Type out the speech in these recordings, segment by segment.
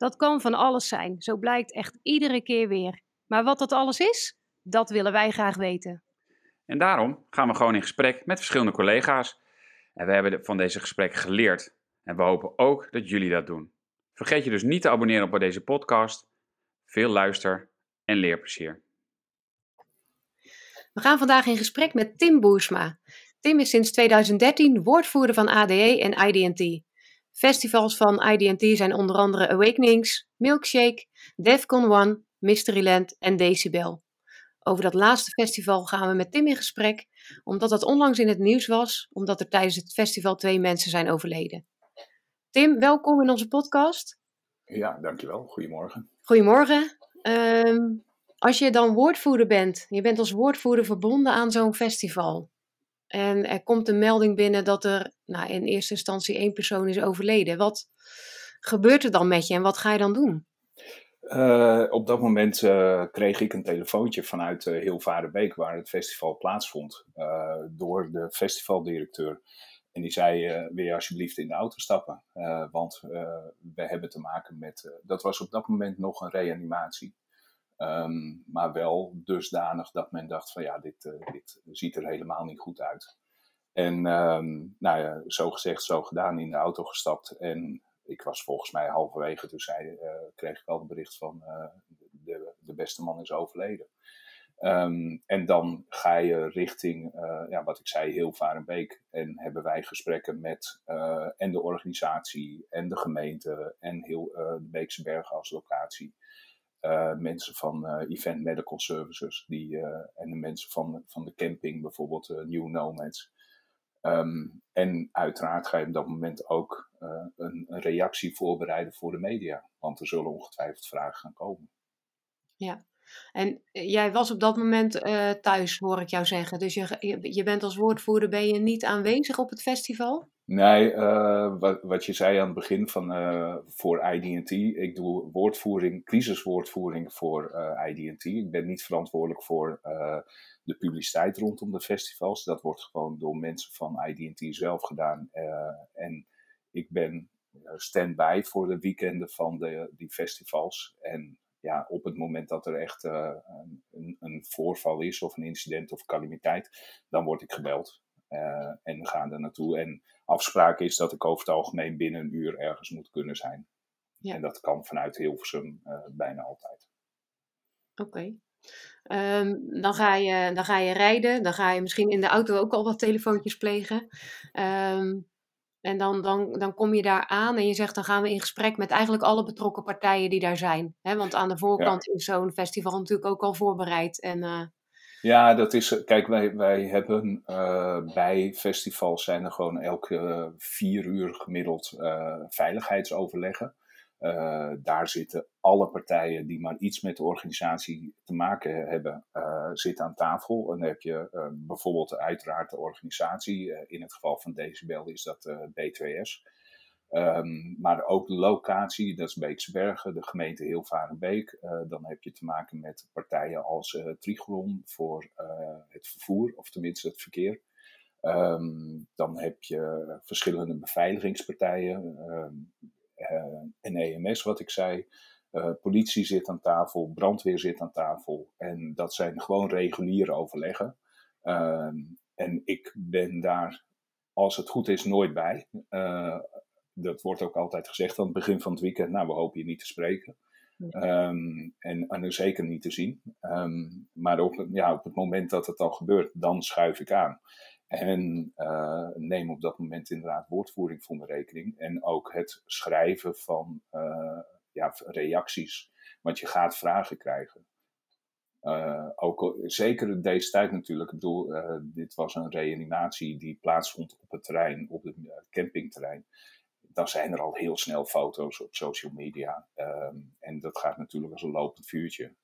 Dat kan van alles zijn, zo blijkt echt iedere keer weer. Maar wat dat alles is, dat willen wij graag weten. En daarom gaan we gewoon in gesprek met verschillende collega's. En we hebben van deze gesprekken geleerd. En we hopen ook dat jullie dat doen. Vergeet je dus niet te abonneren op deze podcast. Veel luister en leerplezier. We gaan vandaag in gesprek met Tim Boersma. Tim is sinds 2013 woordvoerder van ADE en IDT. Festivals van IDT zijn onder andere Awakenings, Milkshake, Defcon One, Mysteryland en Decibel. Over dat laatste festival gaan we met Tim in gesprek, omdat dat onlangs in het nieuws was, omdat er tijdens het festival twee mensen zijn overleden. Tim, welkom in onze podcast. Ja, dankjewel. Goedemorgen. Goedemorgen. Ehm, als je dan woordvoerder bent, je bent als woordvoerder verbonden aan zo'n festival. En er komt een melding binnen dat er nou, in eerste instantie één persoon is overleden. Wat gebeurt er dan met je en wat ga je dan doen? Uh, op dat moment uh, kreeg ik een telefoontje vanuit uh, Hilvarenbeek, waar het festival plaatsvond, door de festivaldirecteur. En die zei: Wil je alsjeblieft in de auto stappen? want we hebben te maken met. dat was op dat moment nog een reanimatie. Um, maar wel dusdanig dat men dacht: van ja, dit, dit ziet er helemaal niet goed uit. En um, nou ja, zo gezegd, zo gedaan, in de auto gestapt. En ik was volgens mij halverwege, toen zei, uh, kreeg ik al het bericht van uh, de, de beste man is overleden. Um, en dan ga je richting, ja, wat ik zei, heel Varenbeek. En hebben wij gesprekken met en de organisatie en de gemeente en heel de Beekse Bergen als locatie. Mensen van Event Medical Services die, en de mensen van, van de camping, bijvoorbeeld New Nomads. Um, en uiteraard ga je op dat moment ook een, een, reactie voorbereiden voor de media. Want er zullen ongetwijfeld vragen gaan komen. Ja, en eh, jij was op dat moment uh, thuis, hoor ik jou zeggen. Dus je, je bent als woordvoerder, ben je niet aanwezig op het festival? Nee, uh, wat, wat, je zei aan het begin van voor IDT, ik doe woordvoering, crisiswoordvoering voor IDT. Ik ben niet verantwoordelijk voor de publiciteit rondom de festivals. Dat wordt gewoon door mensen van IDT zelf gedaan. en ik ben stand-by voor de weekenden van de, die festivals. En ja, op het moment dat er echt een, een voorval is of een incident of calamiteit, dan word ik gebeld. Uh, en gaan er naartoe. En afspraak is dat ik over het algemeen binnen een uur ergens moet kunnen zijn. Ja. En dat kan vanuit Hilversum uh, bijna altijd. Oké. Okay. Um, dan, ga je, dan ga je rijden. Dan ga je misschien in de auto ook al wat telefoontjes plegen. Um, en dan, dan, dan kom je daar aan en je zegt dan gaan we in gesprek met eigenlijk alle betrokken partijen die daar zijn. He, want aan de voorkant ja. is zo'n festival natuurlijk ook al voorbereid. En uh, ja, dat is. Kijk, wij, wij hebben uh, bij festivals zijn er gewoon elke uh, vier uur gemiddeld uh, veiligheidsoverleggen. Daar zitten alle partijen die maar iets met de organisatie te maken hebben, zitten aan tafel. En dan heb je bijvoorbeeld uiteraard de organisatie. in het geval van Decibel is dat B2S. Um, maar ook de locatie, dat is Beekse Bergen, de gemeente Hilvarenbeek. Dan heb je te maken met partijen als Trigon voor het vervoer, of tenminste het verkeer. Um, dan heb je verschillende beveiligingspartijen, en EMS wat ik zei. politie zit aan tafel, brandweer zit aan tafel. En dat zijn gewoon reguliere overleggen. Um, en ik ben daar, als het goed is, nooit bij dat wordt ook altijd gezegd aan het begin van het weekend. Nou, we hopen je niet te spreken. Um, en, en zeker niet te zien. Um, maar op, ja, op het moment dat het al gebeurt, dan schuif ik aan. En uh, neem op dat moment inderdaad woordvoering voor mijn rekening. En ook het schrijven van uh, ja, reacties. Want je gaat vragen krijgen. Uh, ook zeker deze tijd natuurlijk. Ik bedoel, dit was een reanimatie die plaatsvond op het terrein, op het campingterrein dan zijn er al heel snel foto's op social media. Um, en dat gaat natuurlijk als een lopend vuurtje.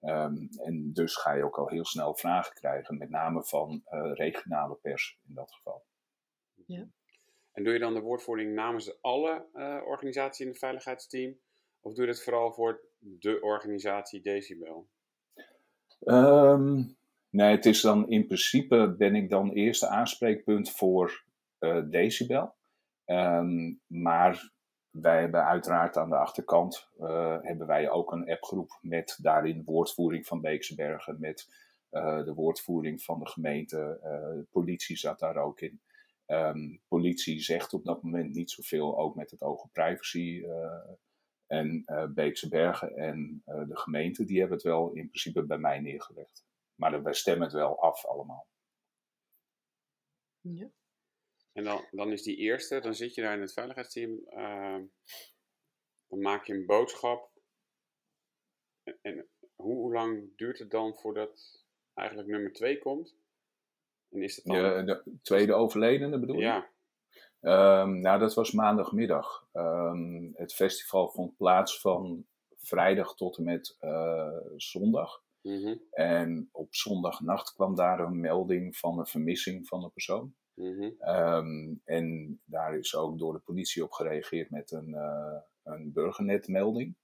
Ehm, en dus ga je ook al heel snel vragen krijgen, met name van regionale pers in dat geval. Ja. En doe je dan de woordvoering namens alle uh, organisaties in het veiligheidsteam? Of doe je het vooral voor de organisatie Decibel? Um, nee, het is dan in principe ben ik dan eerste aanspreekpunt voor uh, Decibel. Um, maar wij hebben uiteraard aan de achterkant uh, hebben wij ook een appgroep met daarin woordvoering van Beekse Bergen, met uh, de woordvoering van de gemeente. de politie zat daar ook in. Um, politie zegt op dat moment niet zoveel, ook met het oog op privacy. en Beekse Bergen en de gemeente, die hebben het wel in principe bij mij neergelegd. Maar wij stemmen het wel af allemaal. Ja. En dan, dan is die eerste, dan zit je daar in het veiligheidsteam. Uh, dan maak je een boodschap. En, hoe, hoe, lang duurt het dan voordat eigenlijk nummer twee komt? En is het dan... de tweede overledene bedoel je? Ja. Um, nou, dat was maandagmiddag. Um, het festival vond plaats van vrijdag tot en met uh, zondag. Mm -hmm. En op zondagnacht kwam daar een melding van een vermissing van een persoon. Mm um, en daar is ook door de politie op gereageerd met een, uh, een burgernetmelding.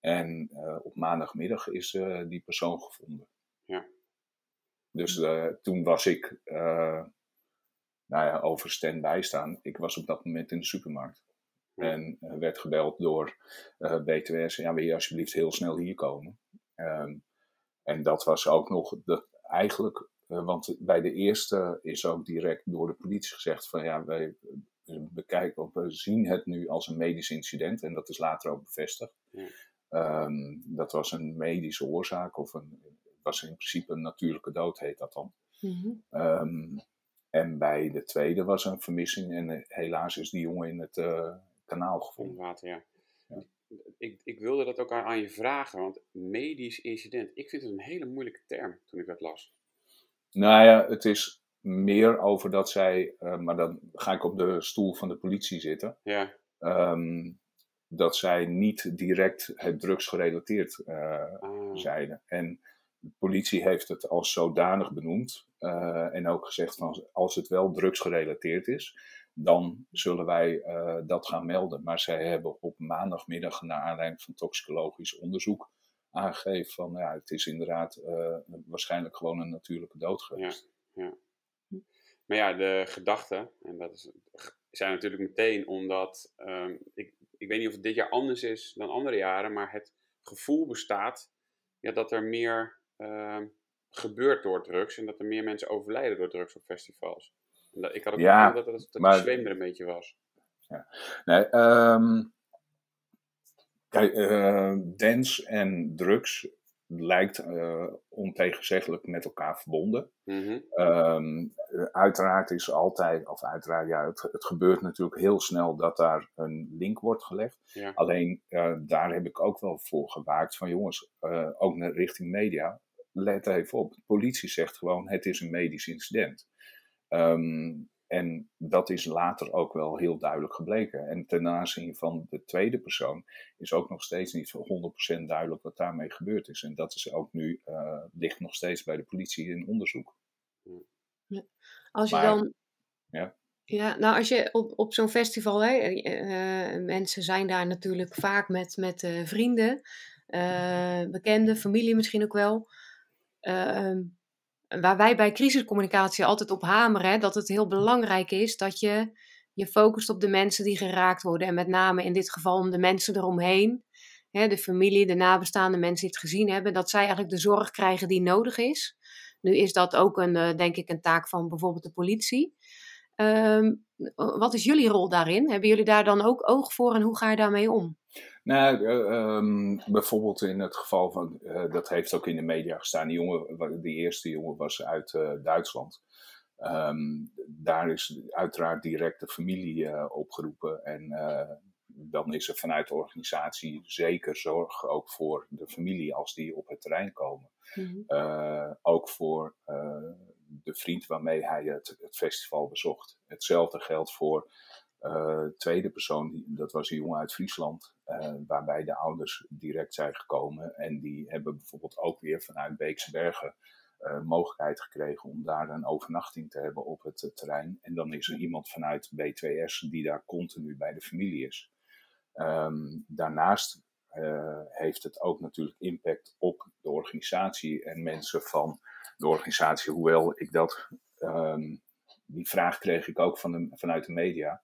En uh, op maandagmiddag is uh, die persoon gevonden. Ja. Dus toen was ik nou ja, over stand-by staan. Ik was op dat moment in de supermarkt. Ja. En werd gebeld door BTWS. Ja, wil je alsjeblieft heel snel hier komen? Um, en dat was ook nog de, eigenlijk want bij de eerste is ook direct door de politie gezegd van ja, wij bekijken, we zien het nu als een medisch incident en dat is later ook bevestigd. Ja. Um, dat was een medische oorzaak of een, was in principe een natuurlijke dood heet dat dan. Mm -hmm. um, en bij de tweede was een vermissing en uh, helaas is die jongen in het uh, kanaal gevonden. In water, ja. ja. Ik, ik wilde dat ook aan, aan je vragen, want medisch incident, ik vind het een hele moeilijke term toen ik dat las. Nou ja, het is meer over dat zij, uh, maar dan ga ik op de stoel van de politie zitten. Ja. Um, dat zij niet direct het drugsgerelateerd uh, ah. zeiden. En de politie heeft het als zodanig benoemd. Uh, en ook gezegd van als het wel drugsgerelateerd is, dan zullen wij dat gaan melden. Maar zij hebben op maandagmiddag, naar aanleiding van toxicologisch onderzoek, aangegeven van ja, het is inderdaad uh, waarschijnlijk gewoon een natuurlijke dood geweest. Ja, ja. Maar ja, de gedachten, en dat is, zijn natuurlijk meteen omdat, um, ik, ik weet niet of het dit jaar anders is dan andere jaren, maar het gevoel bestaat ja, dat er meer uh, gebeurt door drugs en dat er meer mensen overlijden door drugs op festivals. Dat, ik had ook ja, dat, dat, dat maar, er een beetje was. Ja. Nee, um, Kijk, uh, dance en drugs lijkt uh, ontegenzeggelijk met elkaar verbonden. Mm -hmm. um, uiteraard is altijd, of uiteraard, ja, het, het, gebeurt natuurlijk heel snel dat daar een link wordt gelegd. Ja. Alleen uh, daar heb ik ook wel voor gewaakt van jongens, ook naar richting media, let even op. De politie zegt gewoon het is een medisch incident. Um, en dat is later ook wel heel duidelijk gebleken. En ten aanzien van de tweede persoon is ook nog steeds niet 100% duidelijk wat daarmee gebeurd is. En dat is ook nu, uh, ligt nog steeds bij de politie in onderzoek. Ja. Als je maar, dan. Ja. Ja, nou als je op, op zo'n festival, hè, uh, mensen zijn daar natuurlijk vaak met, met uh, vrienden, bekenden, familie misschien ook wel. Ehm, waar wij bij crisiscommunicatie altijd op hameren, dat het heel belangrijk is dat je je focust op de mensen die geraakt worden. En met name in dit geval om de mensen eromheen, hè, de familie, de nabestaande mensen die het gezien hebben, dat zij eigenlijk de zorg krijgen die nodig is. Nu is dat ook een, eh, denk ik, een taak van bijvoorbeeld de politie. Um, wat is jullie rol daarin? Hebben jullie daar dan ook oog voor en hoe ga je daarmee om? Nou, um, bijvoorbeeld in het geval van, uh, dat heeft ook in de media gestaan, die, jongen, die eerste jongen was uit uh, Duitsland. Um, daar is uiteraard direct de familie uh, opgeroepen en dan is er vanuit de organisatie zeker zorg ook voor de familie als die op het terrein komen. Mm -hmm. ook voor de vriend waarmee hij het, het, festival bezocht. Hetzelfde geldt voor tweede persoon, dat was een jongen uit Friesland, waarbij de ouders direct zijn gekomen. En die hebben bijvoorbeeld ook weer vanuit Beekse Bergen uh, mogelijkheid gekregen om daar een overnachting te hebben op het terrein. En dan is er iemand vanuit B2S die daar continu bij de familie is. Ehm, daarnaast heeft het ook natuurlijk impact op de organisatie en mensen van de organisatie. Hoewel ik dat, um, die vraag kreeg ik ook van de, vanuit de media.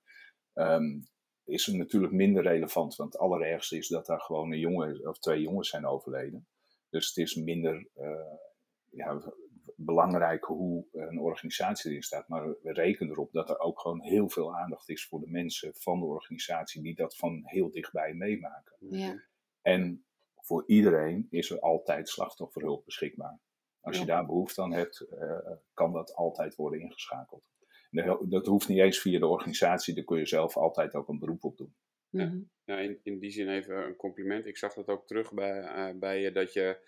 Um, is het natuurlijk minder relevant, want het allerergste is dat daar gewoon een jongen of twee jongens zijn overleden. Dus het is minder uh, ja, belangrijk hoe een organisatie erin staat. Maar we rekenen erop dat er ook gewoon heel veel aandacht is voor de mensen van de organisatie die dat van heel dichtbij meemaken. Ja. En voor iedereen is er altijd slachtofferhulp beschikbaar. Als je daar behoefte aan hebt, uh, kan dat altijd worden ingeschakeld. Dat hoeft niet eens via de organisatie, daar kun je zelf altijd ook een beroep op doen. Ja, mm in, in, die zin even een compliment. Ik zag dat ook terug bij, uh, bij je, dat je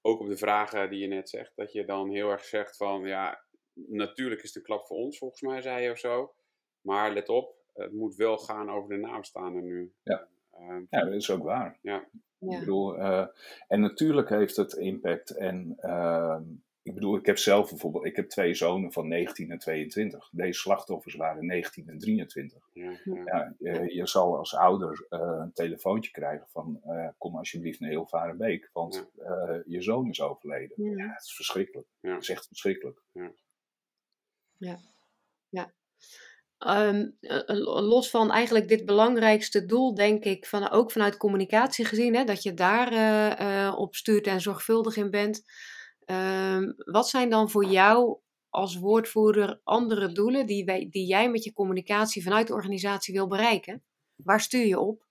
ook op de vragen die je net zegt, dat je dan heel erg zegt van, ja, natuurlijk is het een klap voor ons, volgens mij zei je of zo. Maar let op, het moet wel gaan over de nabestaanden nu. Ja. Uh, ja, dat is ook waar. Ja. ja. Ik bedoel, uh, en natuurlijk heeft het impact. En uh, ik bedoel, ik heb zelf bijvoorbeeld, ik heb twee zonen van 19 en 22. Deze slachtoffers waren 19 en 23. Ja, ja. je, je, zal als ouder uh, een telefoontje krijgen van, uh, kom alsjeblieft naar Hilvarenbeek, want uh, je zoon is overleden. Ja, het is verschrikkelijk. Het is echt verschrikkelijk. Ja. Ja. ja. Um, los van eigenlijk dit belangrijkste doel, denk ik, van, ook vanuit communicatie gezien, hè, dat je daar uh, op stuurt en zorgvuldig in bent. Um, wat zijn dan voor jou als woordvoerder andere doelen die, wij, die jij met je communicatie vanuit de organisatie wil bereiken? Waar stuur je op?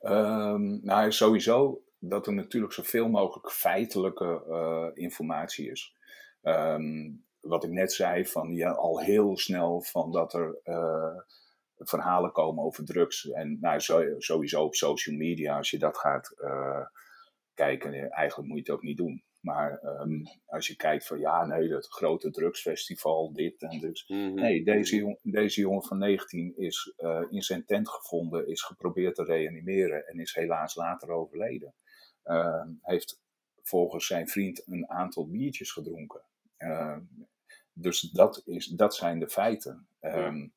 Um, nou, sowieso dat er natuurlijk zoveel mogelijk feitelijke uh, informatie is. Um, wat ik net zei, van ja, al heel snel van dat er uh, verhalen komen over drugs. En nou, sowieso op social media, als je dat gaat uh, kijken, eigenlijk moet je het ook niet doen. Maar um, als je kijkt van ja, nee, dat grote drugsfestival, dit en dus. Mm -hmm. Nee, deze, jong, deze jongen van 19 is uh, in zijn tent gevonden, is geprobeerd te reanimeren en is helaas later overleden. Uh, heeft volgens zijn vriend een aantal biertjes gedronken. Uh, dus dat, is, dat zijn de feiten. Um,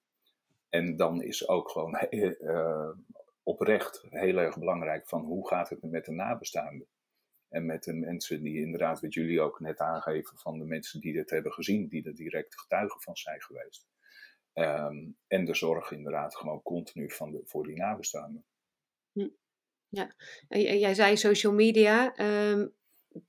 en dan is ook gewoon oprecht heel erg belangrijk van hoe gaat het met de nabestaanden. En met de mensen die inderdaad, wat jullie ook net aangeven, van de mensen die dit hebben gezien, die er direct getuigen van zijn geweest. Um, en de zorg inderdaad gewoon continu van de, voor die nabestaanden. Hm. Ja, jij zei social media. Um,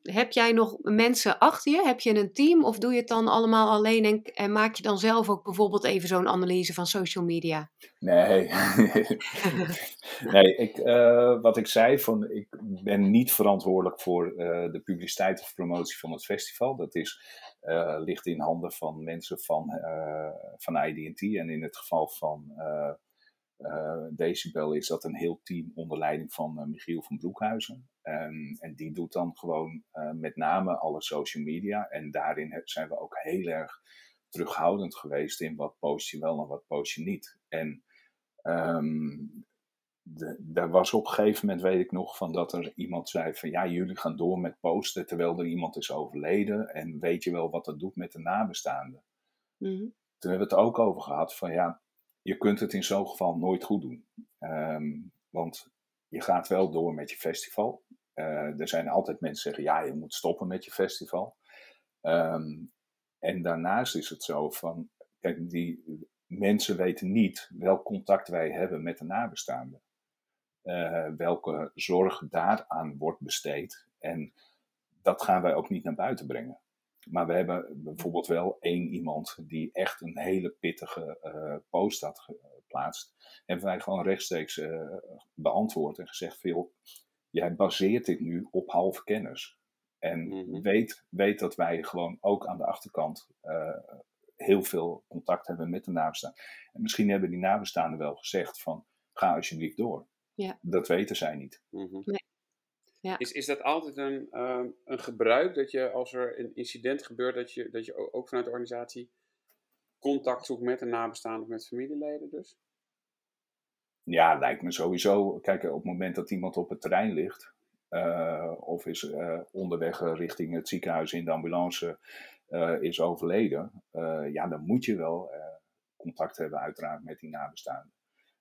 heb jij nog mensen achter je? Heb je een team of doe je het dan allemaal alleen en, maak je dan zelf ook bijvoorbeeld even zo'n analyse van social media? Nee, nee ik, uh, wat ik zei, van, ik ben niet verantwoordelijk voor uh, de publiciteit of promotie van het festival. Dat is, uh, ligt in handen van mensen van, van IDT en in het geval van Decibel is dat een heel team onder leiding van uh, Michiel van Broekhuizen. Um, en die doet dan gewoon uh, met name alle social media. En daarin zijn we ook heel erg terughoudend geweest in wat post je wel en wat post je niet. En um, daar was op een gegeven moment, weet ik nog, van dat er iemand zei van ja, jullie gaan door met posten terwijl er iemand is overleden. En weet je wel wat dat doet met de nabestaanden? Mm -hmm. Toen hebben we het ook over gehad van ja, je kunt het in zo'n geval nooit goed doen. Um, want je gaat wel door met je festival. Uh, er zijn altijd mensen die zeggen, ja, je moet stoppen met je festival. Um, en daarnaast is het zo van, kijk, die mensen weten niet welk contact wij hebben met de nabestaanden. Uh, welke zorg daaraan wordt besteed. En dat gaan wij ook niet naar buiten brengen. Maar we hebben bijvoorbeeld wel één iemand die echt een hele pittige uh, post had geplaatst. Hebben wij gewoon rechtstreeks uh, beantwoord en gezegd: veel, jij baseert dit nu op halve kennis. En mm -hmm. weet, weet dat wij gewoon ook aan de achterkant uh, heel veel contact hebben met de nabestaanden. En misschien hebben die nabestaanden wel gezegd: van ga alsjeblieft door. Ja. Dat weten zij niet. Mm -hmm. nee. Ja. Is, is dat altijd een, uh, een gebruik dat je als er een incident gebeurt, dat je, dat je ook vanuit de organisatie contact zoekt met een nabestaande of met familieleden dus? Ja, lijkt me sowieso. Kijk, op het moment dat iemand op het terrein ligt, uh, of is uh, onderweg richting het ziekenhuis in de ambulance uh, is overleden, ja, dan moet je wel contact hebben, uiteraard, met die nabestaanden.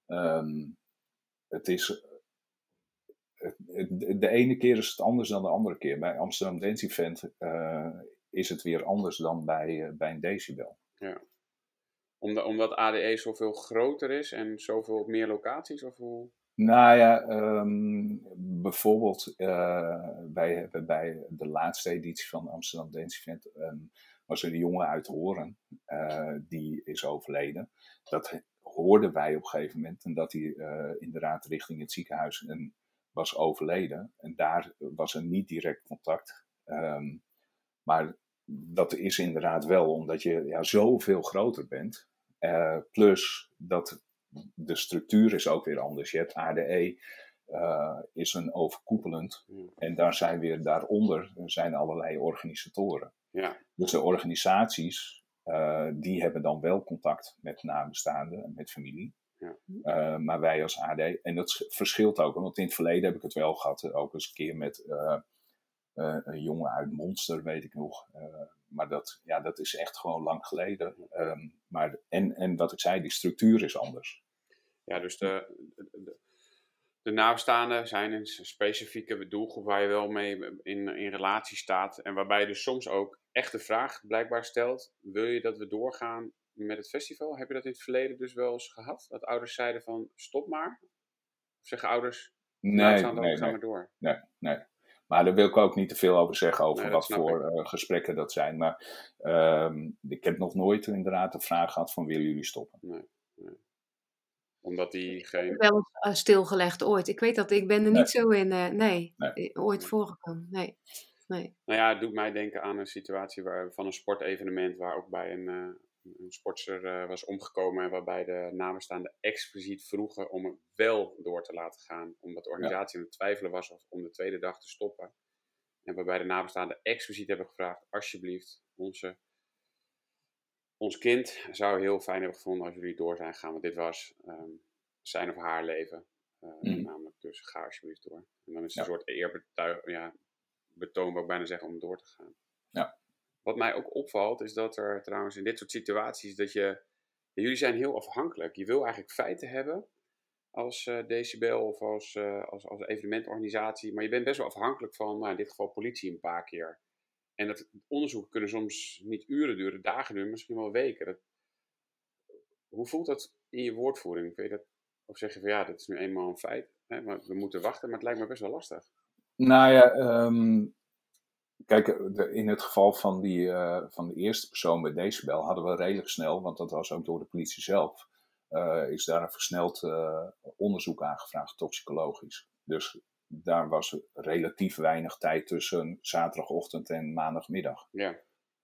Um, het is. Het, de ene keer is het anders dan de andere keer. Bij Amsterdam Dance Event is het weer anders dan bij, bij een decibel. Ja omdat, omdat ADE zoveel groter is en zoveel op meer locaties? Of hoe? Nou ja, um, bijvoorbeeld, uh, wij hebben bij de laatste editie van Amsterdam Dance Event um, was er een jongen uit Horen, die is overleden. Dat hoorden wij op een gegeven moment, en dat hij inderdaad richting het ziekenhuis en was overleden. En daar was er niet direct contact. Um, maar dat is inderdaad wel omdat je ja, zoveel groter bent. Uh, plus dat de structuur is ook weer anders. Je hebt ADE, uh, is een overkoepelend. Hmm. En daar zijn weer daaronder zijn allerlei organisatoren. Ja. Dus de organisaties, uh, die hebben dan wel contact met nabestaanden en met familie. Ja. Uh, maar wij als AD, en dat verschilt ook, want in het verleden heb ik het wel gehad, ook eens een keer met een jongen uit Monster, weet ik nog maar dat, ja, dat is echt gewoon lang geleden. Um, maar, en, en wat ik zei, die structuur is anders. Ja, dus de, de, de nabestaanden zijn een specifieke doelgroep waar je wel mee in, in relatie staat. En waarbij je dus soms ook echt de vraag blijkbaar stelt: wil je dat we doorgaan met het festival? Heb je dat in het verleden dus wel eens gehad? Dat ouders zeiden van stop maar? Of zeggen ouders, nee, nee, gaan nee, maar door? Nee, nee. Maar daar wil ik ook niet te veel over zeggen, over wat voor uh, gesprekken dat zijn. Maar uh, ik heb nog nooit inderdaad de vraag gehad van willen jullie stoppen? Nee, nee. Omdat die geen... Wel uh, stilgelegd ooit. Ik weet dat, ik ben er niet zo in, uh, nee, nee, ooit voorgekomen. Nee. Nee. Nou ja, het doet mij denken aan een situatie waar, van een sportevenement waar ook bij een, een sportster uh, was omgekomen en waarbij de namenstaanden expliciet vroegen om het wel door te laten gaan. Omdat de organisatie ja. aan het twijfelen was of om de tweede dag te stoppen. En waarbij de nabestaanden expliciet hebben gevraagd, alsjeblieft, onze, ons kind zou heel fijn hebben gevonden als jullie door zijn gegaan. Want dit was um, zijn of haar leven. Uh, mm. Namelijk dus ga alsjeblieft door. En dan is het ja. een soort eerbetuig, ja, betoon, wil ik bijna zeggen, om door te gaan. Ja. Wat mij ook opvalt, is dat er trouwens in dit soort situaties dat je. Jullie zijn heel afhankelijk. Je wil eigenlijk feiten hebben als uh, decibel of als, uh, als, als evenementorganisatie. Maar je bent best wel afhankelijk van, nou, in dit geval politie een paar keer. En dat onderzoeken kunnen soms niet uren duren, dagen duren, misschien wel weken. Dat, hoe voelt dat in je woordvoering? Je dat, of zeg je van ja, dat is nu eenmaal een feit. Hè, maar we moeten wachten, maar het lijkt me best wel lastig. Nou ja, um, Kijk, in het geval van, die, uh, van de eerste persoon bij Decibel hadden we redelijk snel, want dat was ook door de politie zelf, uh, is daar een versneld uh, onderzoek aangevraagd, toxicologisch. Dus daar was relatief weinig tijd tussen zaterdagochtend en maandagmiddag. Ja.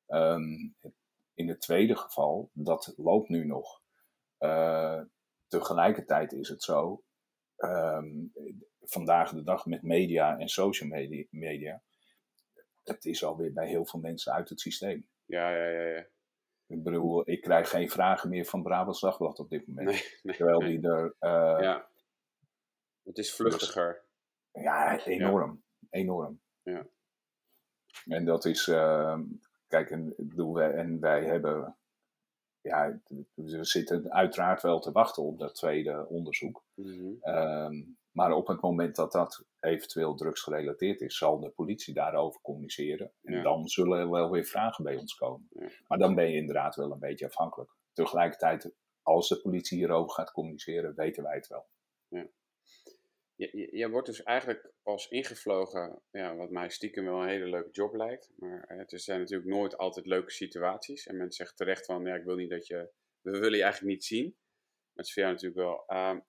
Um, in het tweede geval, dat loopt nu nog. tegelijkertijd is het zo, um, vandaag de dag met media en social media, media het is alweer bij heel veel mensen uit het systeem. Ja, ja, ja. ja. Ik bedoel, ik krijg geen vragen meer van Brabants Dagblad op dit moment. Nee, nee, terwijl die er... Uh, ja. Het is vluchtiger. Ja, enorm. Ja. Enorm. Ja. En dat is... Uh, kijk, en, wij, en wij hebben... Ja, we zitten uiteraard wel te wachten op dat tweede onderzoek. Mm -hmm. um, maar op het moment dat dat eventueel drugsgerelateerd is, zal de politie daarover communiceren. En ja. dan zullen er wel weer vragen bij ons komen. Ja. Maar dan ben je inderdaad wel een beetje afhankelijk. Tegelijkertijd, als de politie hierover gaat communiceren, weten wij het wel. Ja. Je, je, wordt dus eigenlijk pas ingevlogen, ja, wat mij stiekem wel een hele leuke job lijkt. Maar het zijn natuurlijk nooit altijd leuke situaties. En mensen zeggen terecht van, ja, ik wil niet dat je, we willen je eigenlijk niet zien. Maar het is voor jou natuurlijk wel. Um,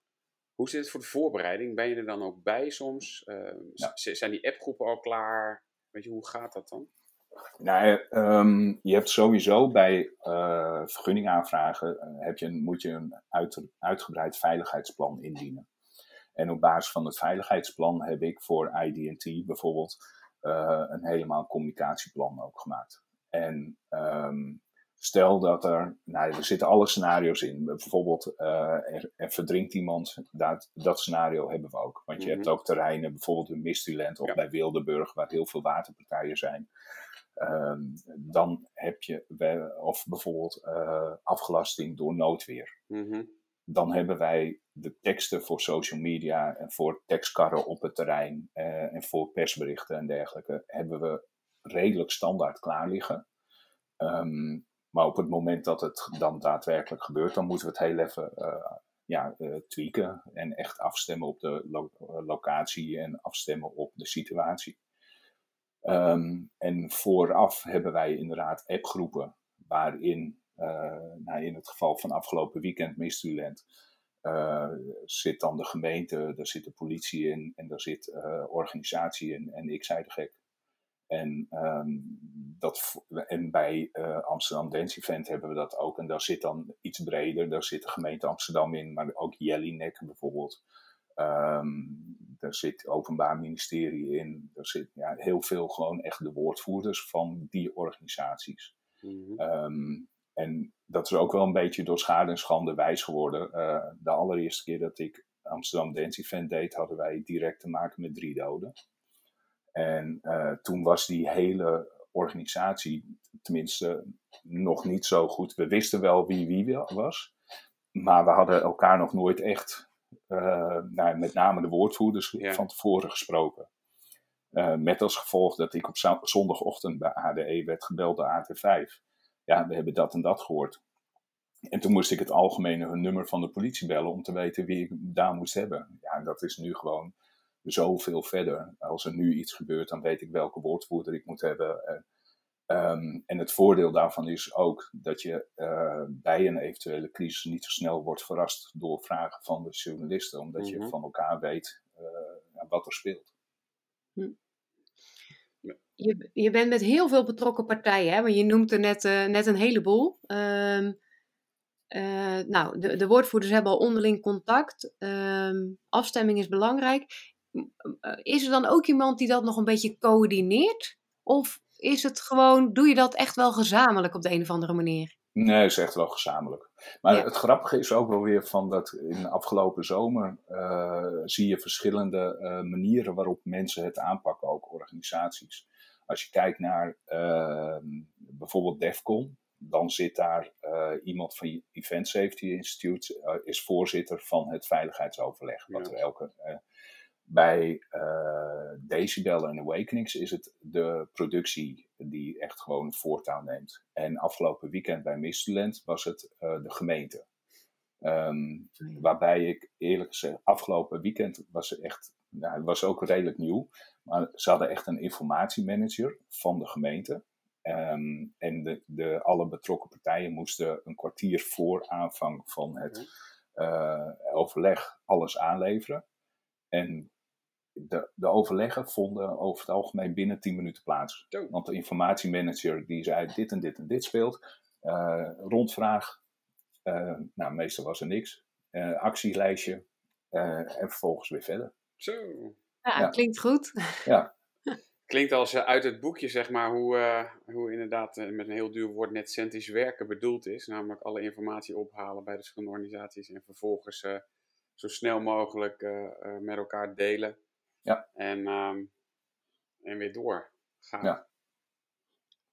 hoe zit het voor de voorbereiding? Ben je er dan ook bij soms? Uh, ja. Zijn die appgroepen al klaar? Weet je, hoe gaat dat dan? Nou, um, je hebt sowieso bij uh, vergunningaanvragen uh, heb je, moet je een uit, uitgebreid veiligheidsplan indienen. En op basis van het veiligheidsplan heb ik voor IDT bijvoorbeeld uh, een helemaal communicatieplan ook gemaakt. En um, Stel dat er, nou, er zitten alle scenario's in. Bijvoorbeeld, uh, er, er, verdrinkt iemand. Dat, dat scenario hebben we ook. Want je hebt mhm. ook terreinen, bijvoorbeeld in Mistyland of bij Wildeburg, waar heel veel waterpartijen zijn. Ehm, dan heb je, of bijvoorbeeld uh, afgelasting door noodweer. Mhm. Dan hebben wij de teksten voor social media en voor tekstkarren op het terrein uh, en voor persberichten en dergelijke, hebben we redelijk standaard klaar liggen. Um, maar op het moment dat het dan daadwerkelijk gebeurt, dan moeten we het heel even uh, ja, uh, tweaken en echt afstemmen op de lo locatie en afstemmen op de situatie. Um, en vooraf hebben wij inderdaad appgroepen waarin, nou in het geval van afgelopen weekend Mistuland, uh, zit dan de gemeente, daar zit de politie in en daar zit uh, organisatie in en ik zei de gek. En, um, dat, en bij uh, Amsterdam Dance Event hebben we dat ook. En daar zit dan iets breder. Daar zit de gemeente Amsterdam in, maar ook Jellinek bijvoorbeeld. Um, daar zit het Openbaar Ministerie in. Er zit ja, heel veel gewoon echt de woordvoerders van die organisaties. Mm um, en dat is ook wel een beetje door schade en schande wijs geworden. Uh, de allereerste keer dat ik Amsterdam Dance Event deed, hadden wij direct te maken met drie doden. En uh, toen was die hele organisatie, tenminste nog niet zo goed. We wisten wel wie wie was, maar we hadden elkaar nog nooit echt, uh, nou, met name de woordvoerders, van tevoren gesproken. Uh, met als gevolg dat ik op zondagochtend bij ADE werd gebeld door AT5. Ja, we hebben dat en dat gehoord. En toen moest ik het algemene nummer van de politie bellen om te weten wie ik daar moest hebben. Ja, dat is nu gewoon zoveel verder. Als er nu iets gebeurt, dan weet ik welke woordvoerder ik moet hebben. En, um, en het voordeel daarvan is ook dat je uh, bij een eventuele crisis niet zo snel wordt verrast door vragen van de journalisten, omdat je mhm. van elkaar weet uh, wat er speelt. Hm. Je, je bent met heel veel betrokken partijen, hè? want je noemt er net, uh, net een heleboel. Um, uh, nou, de, de, woordvoerders hebben al onderling contact. Um, afstemming is belangrijk. Eh, is er dan ook iemand die dat nog een beetje coördineert? Of is het gewoon, doe je dat echt wel gezamenlijk op de een of andere manier? Nee, het is echt wel gezamenlijk. Maar het grappige is ook wel weer van dat in de afgelopen zomer uh, zie je verschillende uh, manieren waarop mensen het aanpakken, ook organisaties. Als je kijkt naar uh, bijvoorbeeld DEFCON, dan zit daar iemand van Event Safety Institute, is voorzitter van het veiligheidsoverleg, wat er elke bij uh, Decibel en Awakenings is het de productie die echt gewoon voortouw neemt. En afgelopen weekend bij Mistuland was het uh, de gemeente. Um, waarbij ik eerlijk gezegd, afgelopen weekend was het echt, nou, het was ook redelijk nieuw, maar ze hadden echt een informatiemanager van de gemeente. Um, en de, de, alle betrokken partijen moesten een kwartier voor aanvang van het uh, overleg alles aanleveren. En de, de overleggen vonden over het algemeen binnen 10 minuten plaats. Want de informatiemanager die zei dit en dit en dit speelt. Uh, rondvraag. Uh, nou, meestal was er niks. Uh, actielijstje. en vervolgens weer verder. Zo. Ja, ja. klinkt goed. Ja. Klinkt als uit het boekje, zeg maar, hoe, hoe inderdaad met een heel duur woord net centisch werken bedoeld is. Namelijk alle informatie ophalen bij de verschillende organisaties en vervolgens zo snel mogelijk met elkaar delen. Ja. En, um, en weer door gaan. Ja.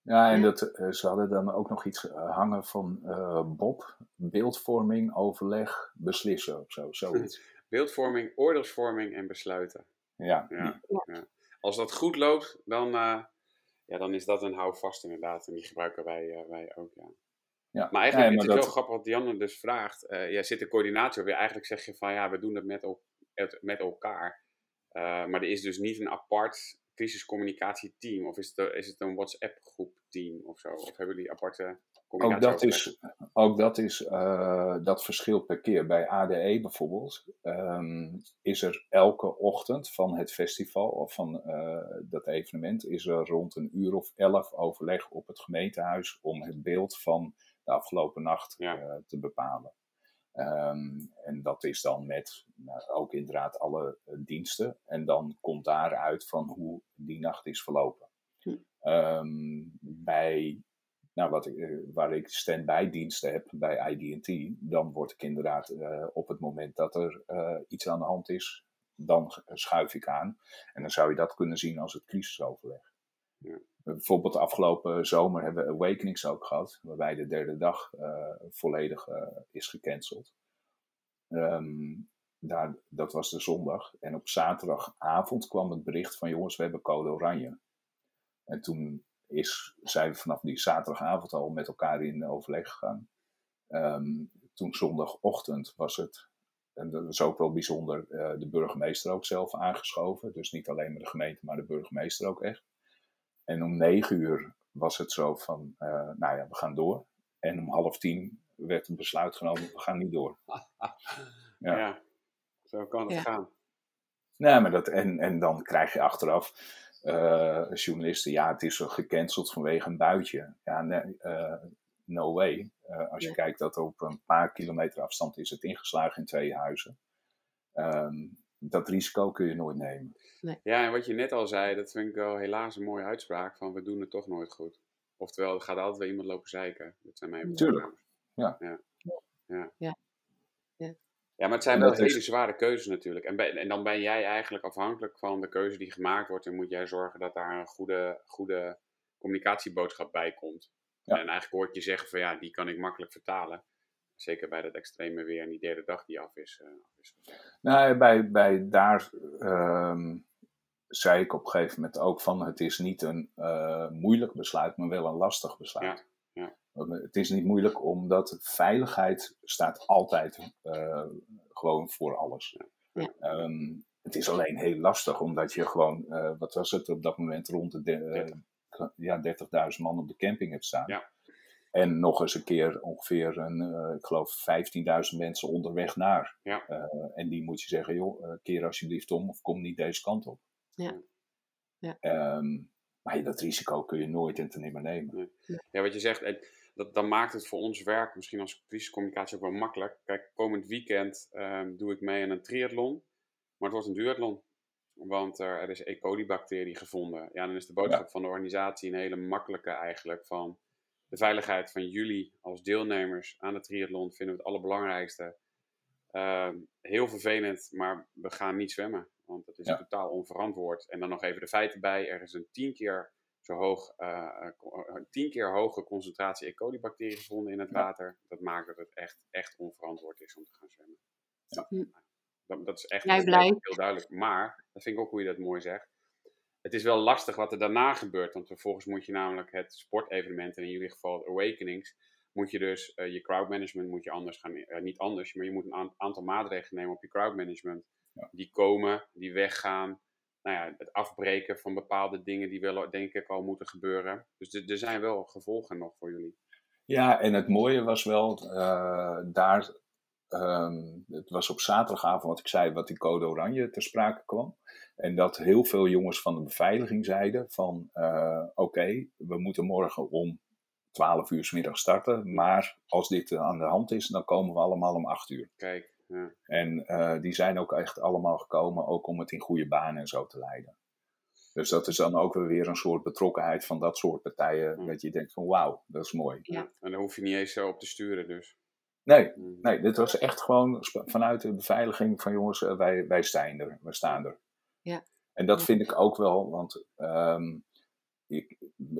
Ja, en dat, uh, ze hadden dan ook nog iets uh, hangen van uh, Bob, beeldvorming, overleg, beslissen of zo, zoiets. beeldvorming, oordeelsvorming en besluiten. Ja. ja, ja. Als dat goed loopt, dan, ja, dan is dat een houvast inderdaad. En die gebruiken wij, wij ook, ja. Ja. Maar eigenlijk nee, is het dat... heel grappig wat Dianne dus vraagt. jij zit de coördinator weer. Eigenlijk zeg je van ja, we doen het met, op, met elkaar. Uh, maar er is dus niet een apart crisiscommunicatieteam. Of is het, is het een WhatsApp-groep team of zo? Of hebben die aparte ook dat is, ook dat is, uh, dat verschilt per keer. Bij ADE bijvoorbeeld um, is er elke ochtend van het festival of van uh, dat evenement is er rond een uur of elf overleg op het gemeentehuis om het beeld van de afgelopen nacht ja. uh, te bepalen. Um, en dat is dan met nou, ook inderdaad alle uh, diensten. En dan komt daaruit van hoe die nacht is verlopen. Hm. Um, bij nou, wat ik, eh, waar ik stand-by diensten heb bij IDT, dan word ik inderdaad uh, op het moment dat er iets aan de hand is, dan schuif ik aan. En dan zou je dat kunnen zien als het crisisoverleg. Bijvoorbeeld de afgelopen zomer hebben we Awakenings ook gehad, waarbij de derde dag volledig is gecanceld. Um, daar, dat was de zondag. En op zaterdagavond kwam het bericht van jongens, we hebben code oranje. En toen is, zijn we vanaf die zaterdagavond al met elkaar in overleg gegaan. Um, toen zondagochtend was het, en dat was ook wel bijzonder, uh, de burgemeester ook zelf aangeschoven. Dus niet alleen maar de gemeente, maar de burgemeester ook echt. En om negen uur was het zo van, uh, nou ja, we gaan door. En om half tien werd het besluit genomen, we gaan niet door. ja. ja. zo kan het ja. gaan. Nee, maar dat, en, en dan krijg je achteraf uh, journalisten, ja, het is gecanceld vanwege een buitje. Ja, nee, uh, no way. Uh, als je kijkt dat op een paar kilometer afstand is het ingeslagen in twee huizen. Um, dat risico kun je nooit nemen. Nee. Ja, en wat je net al zei, dat vind ik wel helaas een mooie uitspraak van we doen het toch nooit goed. Oftewel, er gaat altijd weer iemand lopen zeiken. Dat zijn mijn Tuurlijk. Ja. Ja. Ja. ja. Ja, maar het zijn wel hele zware keuzes natuurlijk. En, en dan ben jij eigenlijk afhankelijk van de keuze die gemaakt wordt. En moet jij zorgen dat daar een goede, goede communicatieboodschap bij komt. Ja. En eigenlijk hoort je zeggen van ja, die kan ik makkelijk vertalen. Zeker bij dat extreme weer en die derde dag die af is. Uh, af is nou, bij, bij daar um, zei ik op een gegeven moment ook van het is niet een uh, moeilijk besluit, maar wel een lastig besluit. Het is niet moeilijk omdat veiligheid staat altijd uh, gewoon voor alles. Ja. Um, het is alleen heel lastig omdat je gewoon, uh, wat was het op dat moment, rond de uh, ja, 30.000 man op de camping hebt staan. Ja. En nog eens een keer ongeveer, een, ik geloof, 15.000 mensen onderweg naar. Ja. en die moet je zeggen, joh, keer alsjeblieft om of kom niet deze kant op. Ja. Ja. Um, maar dat risico kun je nooit en te nimmer nemen. Ja, wat je zegt, dat, dan maakt het voor ons werk misschien als crisiscommunicatie ook wel makkelijk. Kijk, komend weekend um, doe ik mee aan een triathlon, maar het wordt een duathlon. Want er, er is E. coli-bacterie gevonden. Ja, dan is de boodschap van de organisatie een hele makkelijke eigenlijk. Van de veiligheid van jullie als deelnemers aan de triathlon vinden we het allerbelangrijkste. Uh, heel vervelend, maar we gaan niet zwemmen. Want dat is totaal onverantwoord. En dan nog even de feiten bij. Er is een tien keer zo hoog, uh, tien keer hoge concentratie E. coli-bacteriën gevonden in het water. Dat maakt dat het echt, echt onverantwoord is om te gaan zwemmen. Ja. Hm. Dat, dat, is echt heel duidelijk. Maar, dat vind ik ook hoe je dat mooi zegt. Het is wel lastig wat er daarna gebeurt. Want vervolgens moet je namelijk het sportevenement, en in jullie geval Awakenings, moet je dus uh, je crowdmanagement moet je anders gaan, uh, niet anders, maar je moet een aantal maatregelen nemen op je crowdmanagement. Ja. Die komen, die weggaan, nou ja, het afbreken van bepaalde dingen die wel, denk ik, al moeten gebeuren. Dus er zijn wel gevolgen nog voor jullie. Ja, en het mooie was wel, uh, daar, um, het was op zaterdagavond wat ik zei, wat die code oranje ter sprake kwam. En dat heel veel jongens van de beveiliging zeiden van, uh, oké, we moeten morgen om 12 uur s middag starten, maar als dit aan de hand is, dan komen we allemaal om 8 uur. Kijk. Ja. En uh, die zijn ook echt allemaal gekomen, ook om het in goede banen en zo te leiden. Dus dat is dan ook weer een soort betrokkenheid van dat soort partijen. Ja. Dat je denkt van wauw, dat is mooi. Ja. En dan hoef je niet eens zo op te sturen dus. Nee, nee, dit was echt gewoon vanuit de beveiliging van jongens, uh, wij, wij, staan er, wij staan er. Ja. En dat vind ik ook wel, want um, ik,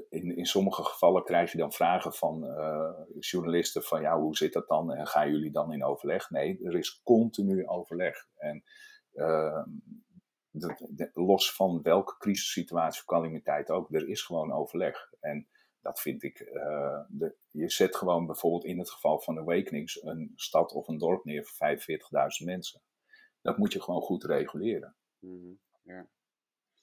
in, in sommige gevallen krijg je dan vragen van uh, journalisten van ja, hoe zit dat dan en gaan jullie dan in overleg? Nee, er is continu overleg. En uh, de, de, los van welke crisissituatie of calamiteit ook, er is gewoon overleg. En dat vind ik, uh, de, je zet gewoon bijvoorbeeld in het geval van de Awakenings een stad of een dorp neer voor 45.000 mensen. Dat moet je gewoon goed reguleren. Mm -hmm. ja.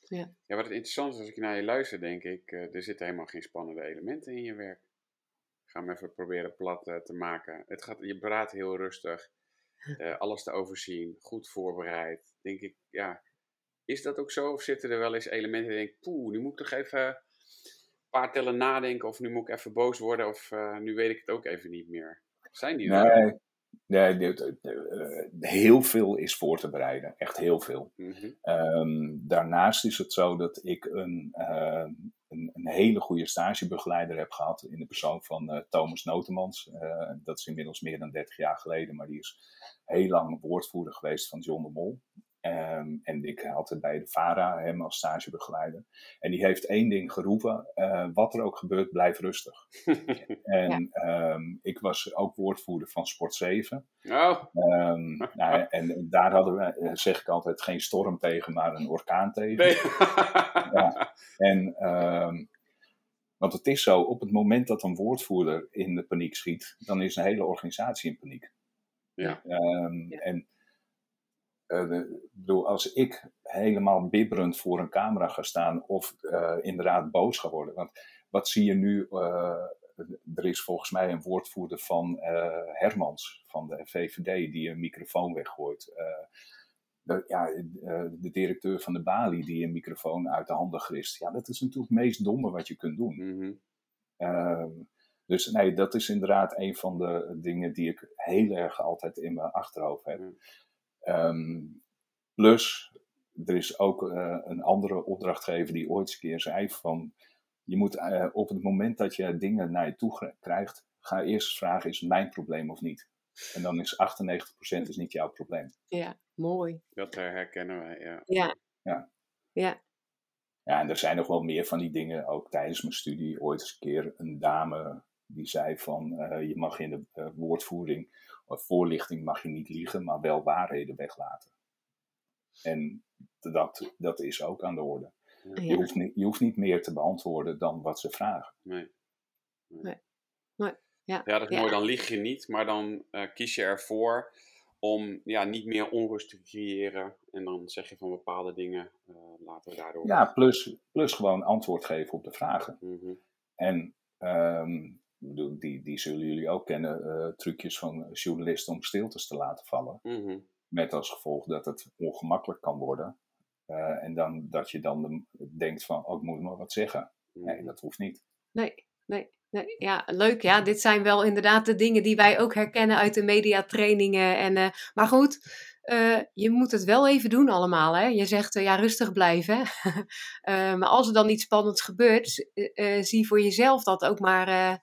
Ja. ja, wat het interessant is als ik naar je luister, denk ik, uh, er zitten helemaal geen spannende elementen in je werk. Ik ga hem even proberen plat uh, te maken. Het gaat, je praat heel rustig, uh, alles te overzien, goed voorbereid. Denk ik, ja, is dat ook zo? Of zitten er wel eens elementen die denk poeh, nu moet ik toch even paar tellen nadenken, of nu moet ik even boos worden, of nu weet ik het ook even niet meer. Zijn die er? Nee, Nee, eh, heel veel is voor te bereiden. Echt heel veel. Mhm. Ehm, daarnaast is het zo dat ik een, uh, een, een, hele goede stagebegeleider heb gehad in de persoon van Thomas Notemans. dat is inmiddels meer dan 30 jaar geleden, maar die is heel lang woordvoerder geweest van John de Mol. Um, en ik had bij de VARA hem als stagebegeleider. En die heeft één ding geroepen: uh, wat er ook gebeurt, blijf rustig. en ja. um, ik was ook woordvoerder van Sport 7. Oh. Um, nou, en daar hadden we, eh, zeg ik altijd, geen storm tegen, maar een orkaan tegen. Nee. ja. En, want het is zo: op het moment dat een woordvoerder in de paniek schiet, dan is een hele organisatie in paniek. Ja. ja. En uh, bedoel, als ik helemaal bibberend voor een camera ga staan of uh, inderdaad boos ga worden. Want wat zie je nu? Uh, er is volgens mij een woordvoerder van Hermans van de VVD die een microfoon weggooit. De, ja, de directeur van de Bali die een microfoon uit de handen grist. Ja, dat is natuurlijk het meest domme wat je kunt doen. Mm -hmm. dus nee, dat is inderdaad een van de dingen die ik heel erg altijd in mijn achterhoofd heb. Mm. Um, plus, er is ook uh, een andere opdrachtgever die ooit eens een keer zei van, je moet uh, op het moment dat je dingen naar je toe krijgt, ga eerst vragen, is het mijn probleem of niet? En dan is 98% is niet jouw probleem. Ja, mooi. Dat herkennen wij, ja. Ja. Ja. ja. Ja, en er zijn nog wel meer van die dingen. Ook tijdens mijn studie ooit eens een keer een dame die zei van, uh, je mag in de uh, woordvoering voorlichting mag je niet liegen, maar wel waarheden weglaten. En dat, dat is ook aan de orde. Je, hoeft niet, je hoeft niet meer te beantwoorden dan wat ze vragen. Nee. nee. nee. Ja. ja, dat is mooi. Dan lieg je niet, maar dan uh, kies je ervoor om ja, niet meer onrust te creëren. En dan zeg je van bepaalde dingen uh, laten we daardoor. Ja, plus, plus gewoon antwoord geven op de vragen. Mm -hmm. En um, die, die zullen jullie ook kennen, uh, trucjes van journalisten om stiltes te laten vallen. Mm -hmm. Met als gevolg dat het ongemakkelijk kan worden. Uh, en dan, dat je dan de, denkt van, oh, ik moet maar wat zeggen. Mm -hmm. Nee, dat hoeft niet. Nee, nee. Nee, ja, leuk. Ja, dit zijn wel inderdaad de dingen die wij ook herkennen uit de mediatrainingen. En, uh, maar goed, uh, je moet het wel even doen allemaal. Hè? Je zegt uh, ja, rustig blijven. uh, maar als er dan iets spannends gebeurt, zie voor jezelf dat ook maar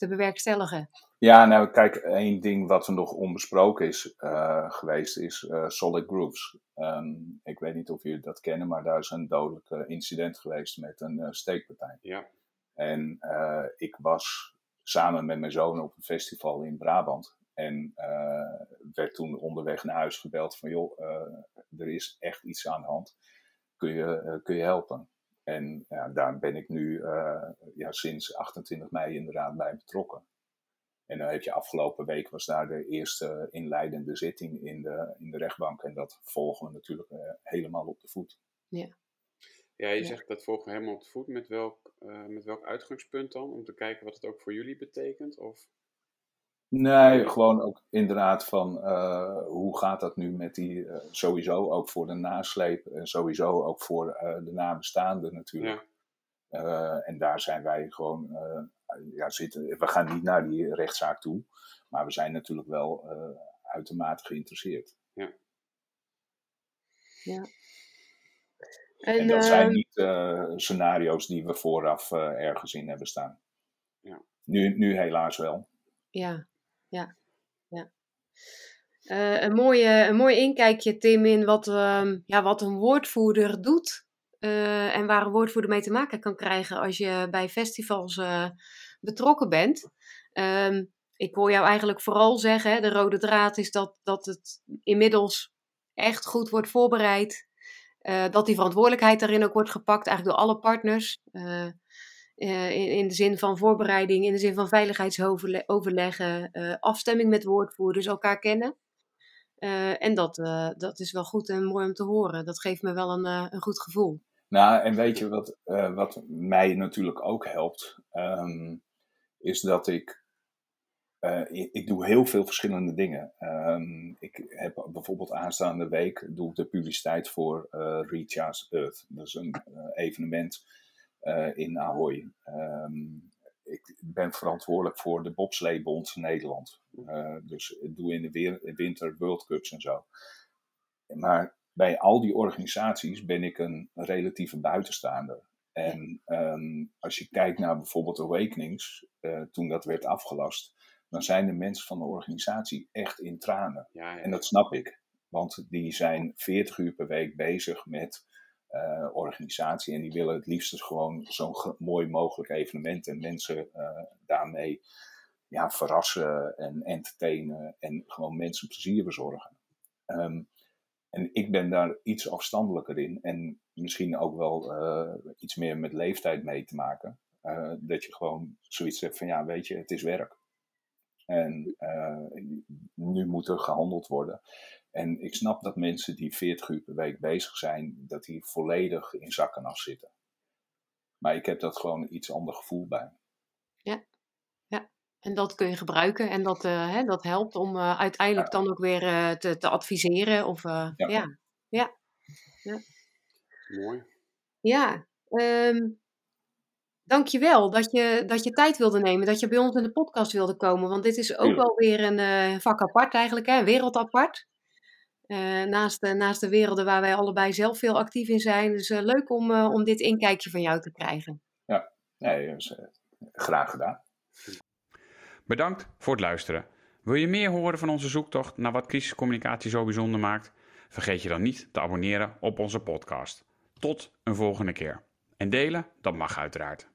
te bewerkstelligen? Ja, nou kijk, één ding wat er nog onbesproken is uh, geweest is uh, Solid Grooves. Um, ik weet niet of jullie dat kennen, maar daar is een dodelijk incident geweest met een uh, steekpartij. Ja. En ik was samen met mijn zoon op een festival in Brabant. En werd toen onderweg naar huis gebeld van joh, er is echt iets aan de hand. Kun je, kun je helpen? En ja, daar ben ik nu uh, ja, sinds 28 mei inderdaad bij betrokken. En dan heb je afgelopen week was daar de eerste inleidende zitting in de, in de rechtbank. En dat volgen we natuurlijk uh, helemaal op de voet. Ja. Ja, je zegt dat volgen we helemaal op de voet. Met welk, uh, met welk uitgangspunt dan? Om te kijken wat het ook voor jullie betekent? Of? Nee, gewoon ook inderdaad van uh, hoe gaat dat nu met die, uh, sowieso ook voor de nasleep en sowieso ook voor uh, de nabestaanden natuurlijk. Ja. en daar zijn wij gewoon, ja, zitten, we gaan niet naar die rechtszaak toe, maar we zijn natuurlijk wel uitermate geïnteresseerd. Ja. ja. En, en dat zijn niet scenario's die we vooraf ergens in hebben staan. Ja. Nu, nu helaas wel. Ja, ja, ja. Uh, een, mooie, een mooi inkijkje, Tim, in wat, uh, ja, wat een woordvoerder doet. Uh, en waar een woordvoerder mee te maken kan krijgen als je bij festivals eh, betrokken bent. Ehm, ik hoor jou eigenlijk vooral zeggen, de rode draad is dat, dat het inmiddels echt goed wordt voorbereid. dat die verantwoordelijkheid daarin ook wordt gepakt, eigenlijk door alle partners. Uh, in, de zin van voorbereiding, in de zin van veiligheidsoverleggen, uh, afstemming met woordvoerders, elkaar kennen. Uh, en dat, dat is wel goed en mooi om te horen. Dat geeft me wel een, een goed gevoel. Nou, en weet je wat, wat mij natuurlijk ook helpt? Um, is dat ik, ik, ik. doe heel veel verschillende dingen. Um, ik heb bijvoorbeeld aanstaande week doe ik de publiciteit voor Recharge Earth. Dat is een evenement in Ahoy. Um, ik ben verantwoordelijk voor de bobsleebond Nederland. Uh, dus ik doe in de winter World Cups en zo. Maar bij al die organisaties ben ik een relatieve buitenstaander. En ehm, als je kijkt naar bijvoorbeeld Awakenings, uh, toen dat werd afgelast, dan zijn de mensen van de organisatie echt in tranen. Ja, ja. En dat snap ik, want die zijn 40 uur per week bezig met uh, organisatie en die willen het liefst gewoon zo'n mooi mogelijk evenement en mensen uh, daarmee ja, verrassen en entertainen en gewoon mensen plezier bezorgen. Um, en ik ben daar iets afstandelijker in en misschien ook wel uh, iets meer met leeftijd mee te maken. Dat je gewoon zoiets hebt van ja, weet je, het is werk. En uh, nu moet er gehandeld worden. En ik snap dat mensen die 40 uur per week bezig zijn, dat die volledig in zakken af zitten. Maar ik heb dat gewoon iets ander gevoel bij. Ja, ja. En dat kun je gebruiken en dat, uh, hè, dat helpt om uh, uiteindelijk ja. dan ook weer uh, te, te, adviseren. Of, ja. ja. Ja. ja. Mooi. Ja. Um, dankjewel dat je, dat je tijd wilde nemen, dat je bij ons in de podcast wilde komen. Want dit is ook wel weer een vak apart eigenlijk, hè? een wereld apart. naast, de, naast de werelden waar wij allebei zelf veel actief in zijn. Dus leuk om, om dit inkijkje van jou te krijgen. Ja, nee, graag gedaan. Bedankt voor het luisteren. Wil je meer horen van onze zoektocht naar wat crisiscommunicatie zo bijzonder maakt? Vergeet je dan niet te abonneren op onze podcast. Tot een volgende keer. En delen, dat mag uiteraard.